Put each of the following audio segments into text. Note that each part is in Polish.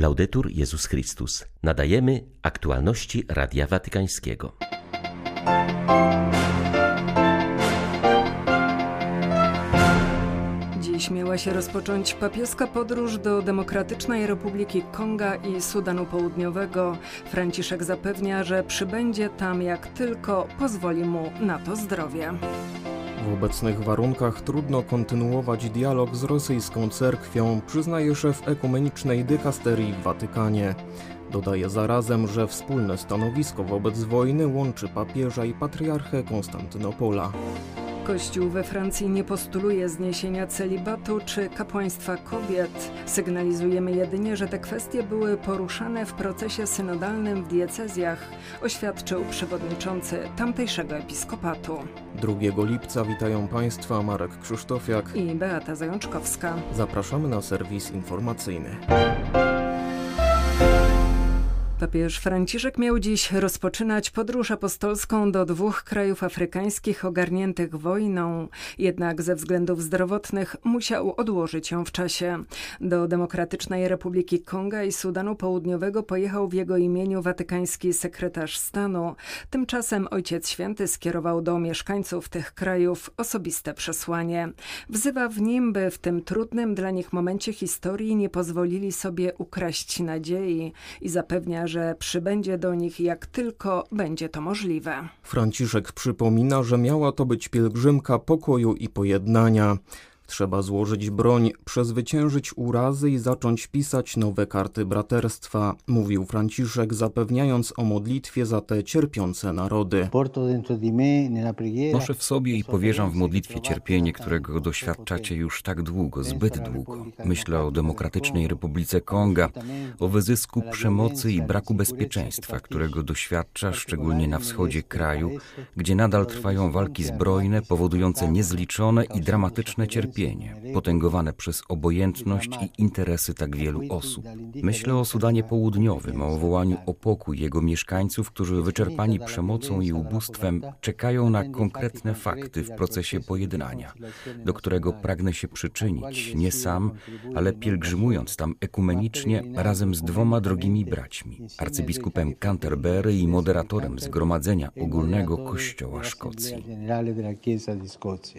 Laudetur Jezus Chrystus. Nadajemy aktualności Radia Watykańskiego. Dziś miała się rozpocząć papieska podróż do Demokratycznej Republiki Konga i Sudanu Południowego. Franciszek zapewnia, że przybędzie tam jak tylko pozwoli mu na to zdrowie. W obecnych warunkach trudno kontynuować dialog z rosyjską cerkwią, przyznaje szef ekumenicznej dykasterii w Watykanie. Dodaje zarazem, że wspólne stanowisko wobec wojny łączy papieża i patriarchę Konstantynopola. Kościół we Francji nie postuluje zniesienia celibatu czy kapłaństwa kobiet. Sygnalizujemy jedynie, że te kwestie były poruszane w procesie synodalnym w diecezjach, oświadczył przewodniczący tamtejszego episkopatu. 2 lipca witają Państwa Marek Krzysztofiak i Beata Zajączkowska. Zapraszamy na serwis informacyjny. Papież Franciszek miał dziś rozpoczynać podróż apostolską do dwóch krajów afrykańskich ogarniętych wojną, jednak ze względów zdrowotnych musiał odłożyć ją w czasie. Do Demokratycznej Republiki Konga i Sudanu Południowego pojechał w jego imieniu watykański sekretarz stanu. Tymczasem Ojciec Święty skierował do mieszkańców tych krajów osobiste przesłanie. Wzywa w nim, by w tym trudnym dla nich momencie historii nie pozwolili sobie ukraść nadziei i zapewnia, że przybędzie do nich jak tylko będzie to możliwe. Franciszek przypomina, że miała to być pielgrzymka pokoju i pojednania. Trzeba złożyć broń, przezwyciężyć urazy i zacząć pisać nowe karty braterstwa, mówił Franciszek, zapewniając o modlitwie za te cierpiące narody. Noszę w sobie i powierzam w modlitwie cierpienie, którego doświadczacie już tak długo, zbyt długo. Myślę o Demokratycznej Republice Konga, o wyzysku przemocy i braku bezpieczeństwa, którego doświadcza szczególnie na wschodzie kraju, gdzie nadal trwają walki zbrojne powodujące niezliczone i dramatyczne cierpienie cierpienie, potęgowane przez obojętność i interesy tak wielu osób. Myślę o Sudanie Południowym, o wołaniu o pokój jego mieszkańców, którzy wyczerpani przemocą i ubóstwem czekają na konkretne fakty w procesie pojednania, do którego pragnę się przyczynić, nie sam, ale pielgrzymując tam ekumenicznie razem z dwoma drogimi braćmi, arcybiskupem Canterbury i moderatorem Zgromadzenia Ogólnego Kościoła Szkocji.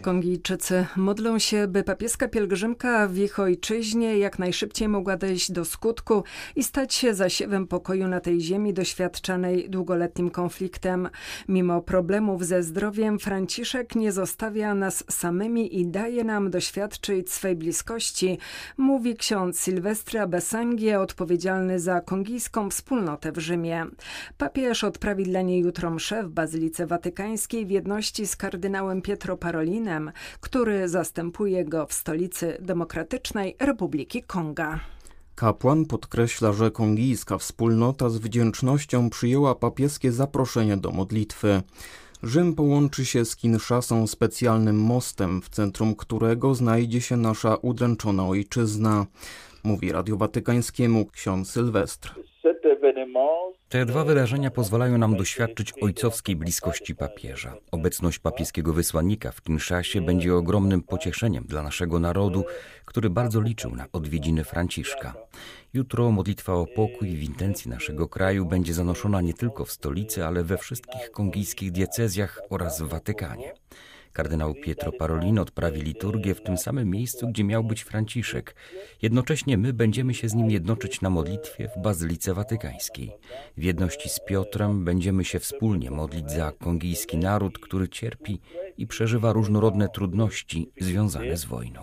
Kongijczycy modlą się, by papieska pielgrzymka w ich ojczyźnie jak najszybciej mogła dojść do skutku i stać się zasiewem pokoju na tej ziemi doświadczanej długoletnim konfliktem. Mimo problemów ze zdrowiem, Franciszek nie zostawia nas samymi i daje nam doświadczyć swej bliskości, mówi ksiądz Sylwestre Besangie, odpowiedzialny za kongijską wspólnotę w Rzymie. Papież odprawi dla niej jutro mszę w Bazylice Watykańskiej w jedności z kardynałem Pietro Parolinem, który zastępuje w stolicy Demokratycznej Republiki Konga. Kapłan podkreśla, że kongijska wspólnota z wdzięcznością przyjęła papieskie zaproszenie do modlitwy. Rzym połączy się z Kinszasą specjalnym mostem, w centrum którego znajdzie się nasza udręczona ojczyzna, mówi Radiu Watykańskiemu ksiądz Sylwestr. Te dwa wydarzenia pozwalają nam doświadczyć ojcowskiej bliskości papieża. Obecność papieskiego wysłannika w Kinszasie będzie ogromnym pocieszeniem dla naszego narodu, który bardzo liczył na odwiedziny Franciszka. Jutro modlitwa o pokój w intencji naszego kraju będzie zanoszona nie tylko w stolicy, ale we wszystkich kongijskich diecezjach oraz w Watykanie. Kardynał Pietro Parolin odprawi liturgię w tym samym miejscu, gdzie miał być Franciszek. Jednocześnie my będziemy się z nim jednoczyć na modlitwie w Bazylice Watykańskiej. W jedności z Piotrem będziemy się wspólnie modlić za kongijski naród, który cierpi i przeżywa różnorodne trudności związane z wojną.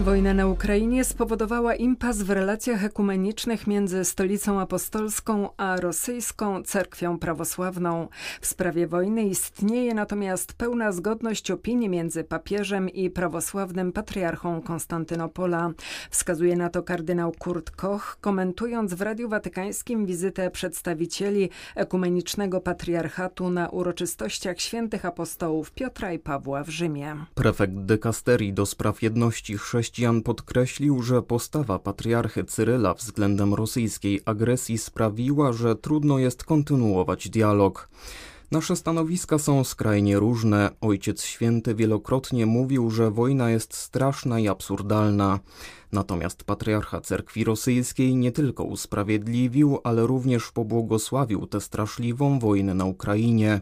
Wojna na Ukrainie spowodowała impas w relacjach ekumenicznych między stolicą apostolską a rosyjską cerkwią prawosławną. W sprawie wojny istnieje natomiast pełna zgodność opinii między papieżem i prawosławnym patriarchą Konstantynopola. Wskazuje na to kardynał Kurt Koch, komentując w Radiu Watykańskim wizytę przedstawicieli ekumenicznego patriarchatu na uroczystościach świętych apostołów Piotra i Pawła w Rzymie. Prefekt dykasterii do spraw jedności chrześcijan chrześcijan podkreślił, że postawa patriarchy Cyryla względem rosyjskiej agresji sprawiła, że trudno jest kontynuować dialog. Nasze stanowiska są skrajnie różne. Ojciec Święty wielokrotnie mówił, że wojna jest straszna i absurdalna. Natomiast patriarcha cerkwi rosyjskiej nie tylko usprawiedliwił, ale również pobłogosławił tę straszliwą wojnę na Ukrainie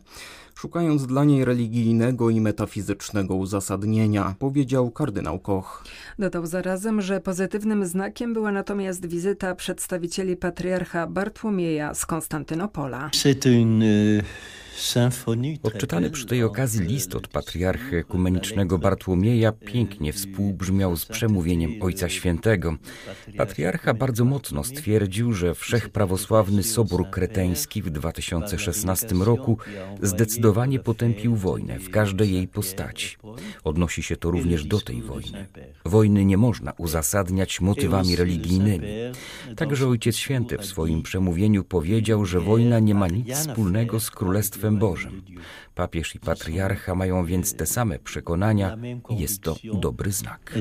szukając dla niej religijnego i metafizycznego uzasadnienia, powiedział kardynał Koch. Dodał zarazem, że pozytywnym znakiem była natomiast wizyta przedstawicieli patriarcha Bartłomieja z Konstantynopola. Odczytany przy tej okazji list od patriarchy ekumenicznego Bartłomieja pięknie współbrzmiał z przemówieniem Ojca Świętego. Patriarcha bardzo mocno stwierdził, że wszechprawosławny Sobór Kreteński w 2016 roku zdecydowanie potępił wojnę w każdej jej postaci. Odnosi się to również do tej wojny. Wojny nie można uzasadniać motywami religijnymi. Także Ojciec Święty w swoim przemówieniu powiedział, że wojna nie ma nic wspólnego z Królestwem Bożym. Papież i patriarcha mają więc te same przekonania i jest to dobry znak.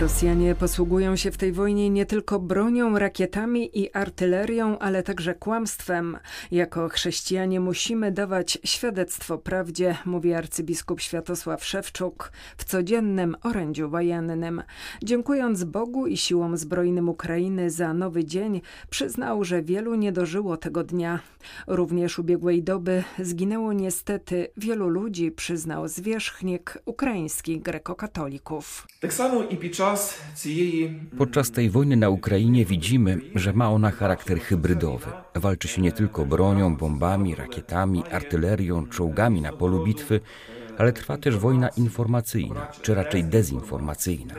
Rosjanie posługują się w tej wojnie nie tylko bronią, rakietami i artylerią, ale także kłamstwem. Jako chrześcijanie musimy dawać świadectwo prawdzie, mówi arcybiskup Światosław Szewczuk w codziennym orędziu wojennym. Dziękując Bogu i siłom zbrojnym Ukrainy za nowy dzień, przyznał, że wielu nie dożyło tego dnia. Również ubiegłej doby zginęło niestety wielu ludzi, przyznał zwierzchnik ukraińskich grekokatolików. Tak samo i Podczas tej wojny na Ukrainie widzimy, że ma ona charakter hybrydowy. Walczy się nie tylko bronią, bombami, rakietami, artylerią, czołgami na polu bitwy, ale trwa też wojna informacyjna, czy raczej dezinformacyjna.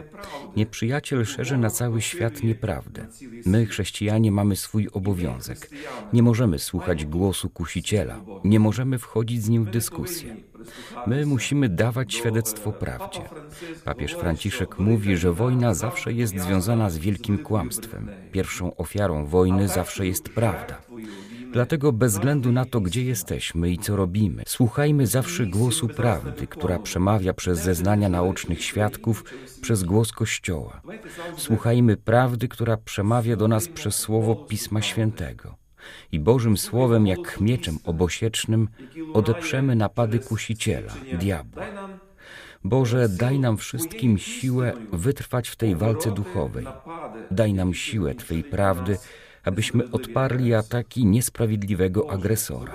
Nieprzyjaciel szerzy na cały świat nieprawdę. My, chrześcijanie, mamy swój obowiązek. Nie możemy słuchać głosu kusiciela, nie możemy wchodzić z nim w dyskusję. My musimy dawać świadectwo prawdzie. Papież Franciszek mówi, że wojna zawsze jest związana z wielkim kłamstwem. Pierwszą ofiarą wojny zawsze jest prawda. Dlatego bez względu na to, gdzie jesteśmy i co robimy, słuchajmy zawsze głosu prawdy, która przemawia przez zeznania naocznych świadków, przez głos Kościoła. Słuchajmy prawdy, która przemawia do nas przez słowo Pisma Świętego. I Bożym Słowem, jak mieczem obosiecznym, odeprzemy napady kusiciela, diabła. Boże, daj nam wszystkim siłę wytrwać w tej walce duchowej. Daj nam siłę Twej prawdy, abyśmy odparli ataki niesprawiedliwego agresora.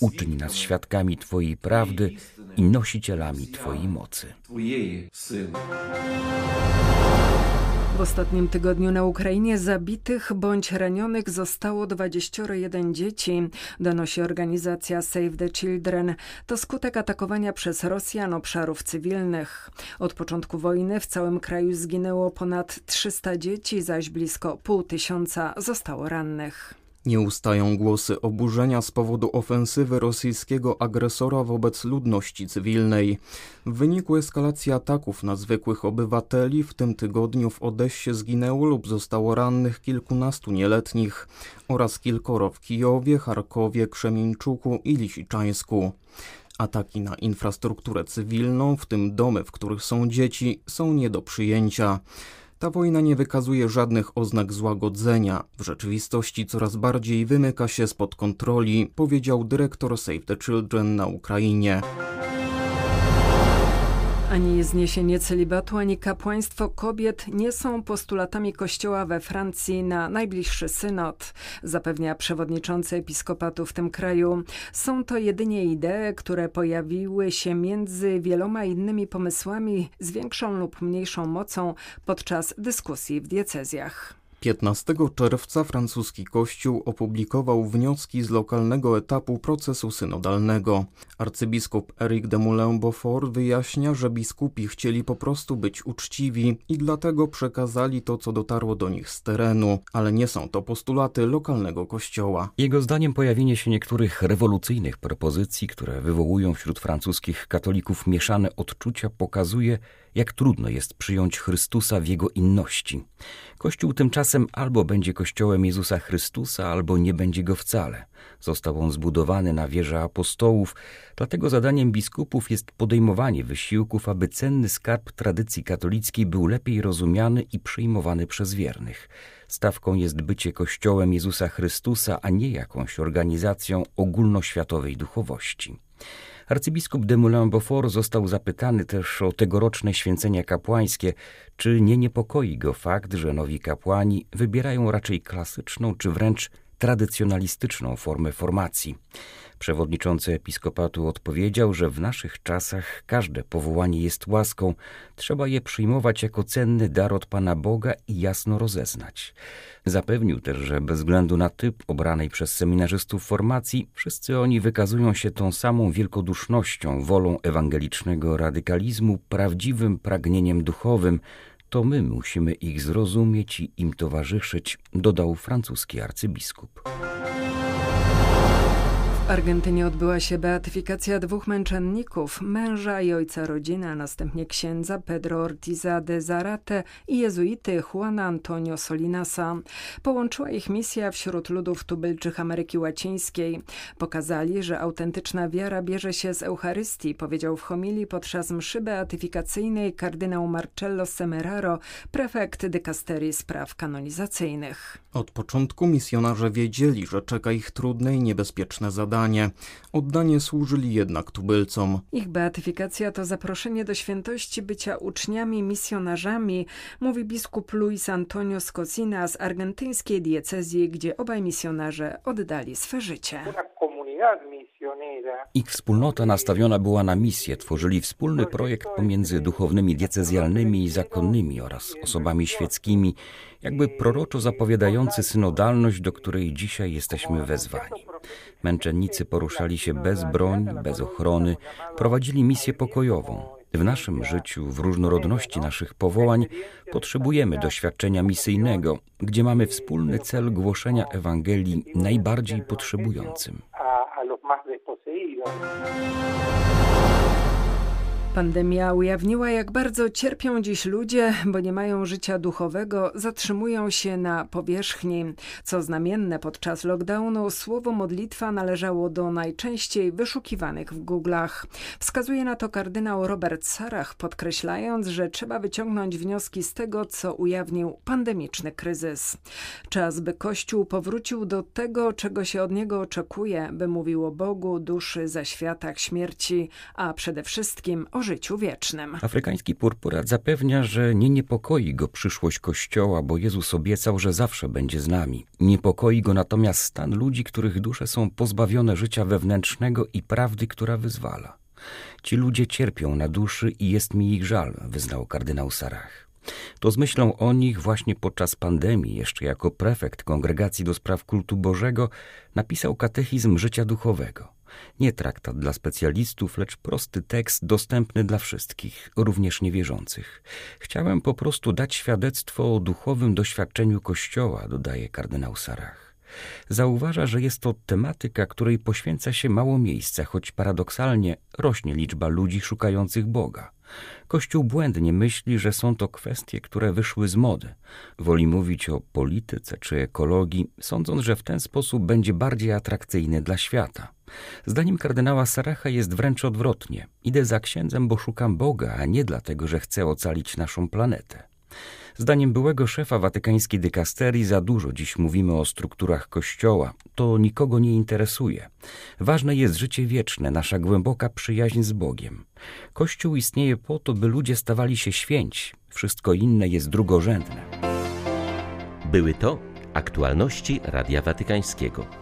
Uczyń nas świadkami Twojej prawdy i nosicielami Twojej mocy. W ostatnim tygodniu na Ukrainie zabitych bądź ranionych zostało 21 dzieci, donosi organizacja Save the Children. To skutek atakowania przez Rosjan obszarów cywilnych. Od początku wojny w całym kraju zginęło ponad 300 dzieci, zaś blisko pół tysiąca zostało rannych. Nie ustają głosy oburzenia z powodu ofensywy rosyjskiego agresora wobec ludności cywilnej. W wyniku eskalacji ataków na zwykłych obywateli w tym tygodniu w Odessie zginęło lub zostało rannych kilkunastu nieletnich oraz kilkoro w Kijowie, Charkowie, Krzemieńczuku i Lisiczańsku. Ataki na infrastrukturę cywilną, w tym domy, w których są dzieci, są nie do przyjęcia. Ta wojna nie wykazuje żadnych oznak złagodzenia. W rzeczywistości coraz bardziej wymyka się spod kontroli, powiedział dyrektor Save the Children na Ukrainie. Ani zniesienie celibatu, ani kapłaństwo kobiet nie są postulatami Kościoła we Francji na najbliższy synod, zapewnia przewodniczący episkopatu w tym kraju. Są to jedynie idee, które pojawiły się między wieloma innymi pomysłami z większą lub mniejszą mocą podczas dyskusji w diecezjach. 15 czerwca francuski kościół opublikował wnioski z lokalnego etapu procesu synodalnego. Arcybiskup Eric de Moulin-Beaufort wyjaśnia, że biskupi chcieli po prostu być uczciwi i dlatego przekazali to, co dotarło do nich z terenu, ale nie są to postulaty lokalnego kościoła. Jego zdaniem pojawienie się niektórych rewolucyjnych propozycji, które wywołują wśród francuskich katolików mieszane odczucia, pokazuje, jak trudno jest przyjąć Chrystusa w jego inności. Kościół tymczasem albo będzie kościołem Jezusa Chrystusa, albo nie będzie go wcale. Został on zbudowany na wieży apostołów, dlatego zadaniem biskupów jest podejmowanie wysiłków, aby cenny skarb tradycji katolickiej był lepiej rozumiany i przyjmowany przez wiernych. Stawką jest bycie kościołem Jezusa Chrystusa, a nie jakąś organizacją ogólnoświatowej duchowości. Arcybiskup de Moulin-Beaufort został zapytany też o tegoroczne święcenia kapłańskie, czy nie niepokoi go fakt, że nowi kapłani wybierają raczej klasyczną czy wręcz tradycjonalistyczną formę formacji. Przewodniczący episkopatu odpowiedział, że w naszych czasach każde powołanie jest łaską, trzeba je przyjmować jako cenny dar od Pana Boga i jasno rozeznać. Zapewnił też, że bez względu na typ obranej przez seminarzystów formacji, wszyscy oni wykazują się tą samą wielkodusznością, wolą ewangelicznego radykalizmu, prawdziwym pragnieniem duchowym, to my musimy ich zrozumieć i im towarzyszyć, dodał francuski arcybiskup. W Argentynie odbyła się beatyfikacja dwóch męczenników, męża i ojca rodziny, a następnie księdza Pedro Ortiza de Zarate i jezuity Juana Antonio Solinasa. Połączyła ich misja wśród ludów tubylczych Ameryki Łacińskiej. Pokazali, że autentyczna wiara bierze się z Eucharystii, powiedział w homilii podczas mszy beatyfikacyjnej kardynał Marcello Semeraro, prefekt dykasterii spraw kanonizacyjnych. Od początku misjonarze wiedzieli, że czeka ich trudne i niebezpieczne zadanie oddanie. Oddanie służyli jednak tubylcom. Ich beatyfikacja to zaproszenie do świętości bycia uczniami, misjonarzami, mówi biskup Luis Antonio Scocina z argentyńskiej diecezji, gdzie obaj misjonarze oddali swe życie. Ich wspólnota nastawiona była na misję, tworzyli wspólny projekt pomiędzy duchownymi diecezjalnymi i zakonnymi oraz osobami świeckimi, jakby proroczo zapowiadający synodalność, do której dzisiaj jesteśmy wezwani. Męczennicy poruszali się bez broni, bez ochrony, prowadzili misję pokojową. W naszym życiu, w różnorodności naszych powołań, potrzebujemy doświadczenia misyjnego, gdzie mamy wspólny cel głoszenia Ewangelii najbardziej potrzebującym. vida. Pandemia ujawniła, jak bardzo cierpią dziś ludzie, bo nie mają życia duchowego, zatrzymują się na powierzchni. Co znamienne, podczas lockdownu słowo modlitwa należało do najczęściej wyszukiwanych w Google'ach. Wskazuje na to kardynał Robert Sarach, podkreślając, że trzeba wyciągnąć wnioski z tego, co ujawnił pandemiczny kryzys. Czas, by Kościół powrócił do tego, czego się od niego oczekuje, by mówił o Bogu, duszy, zaświatach, śmierci, a przede wszystkim życiu wiecznym. Afrykański purpurat zapewnia, że nie niepokoi go przyszłość Kościoła, bo Jezus obiecał, że zawsze będzie z nami. Niepokoi go natomiast stan ludzi, których dusze są pozbawione życia wewnętrznego i prawdy, która wyzwala. Ci ludzie cierpią na duszy i jest mi ich żal, wyznał kardynał Sarach. To z myślą o nich właśnie podczas pandemii, jeszcze jako prefekt Kongregacji do Spraw Kultu Bożego, napisał katechizm życia duchowego. Nie traktat dla specjalistów, lecz prosty tekst dostępny dla wszystkich, również niewierzących. Chciałem po prostu dać świadectwo o duchowym doświadczeniu Kościoła, dodaje kardynał Sarach. Zauważa, że jest to tematyka, której poświęca się mało miejsca, choć paradoksalnie rośnie liczba ludzi szukających Boga. Kościół błędnie myśli, że są to kwestie, które wyszły z mody. Woli mówić o polityce czy ekologii, sądząc, że w ten sposób będzie bardziej atrakcyjny dla świata. Zdaniem kardynała Saracha jest wręcz odwrotnie. Idę za księdzem, bo szukam Boga, a nie dlatego, że chcę ocalić naszą planetę. Zdaniem byłego szefa watykańskiej dykasterii za dużo dziś mówimy o strukturach Kościoła. To nikogo nie interesuje. Ważne jest życie wieczne, nasza głęboka przyjaźń z Bogiem. Kościół istnieje po to, by ludzie stawali się święci. Wszystko inne jest drugorzędne. Były to aktualności Radia Watykańskiego.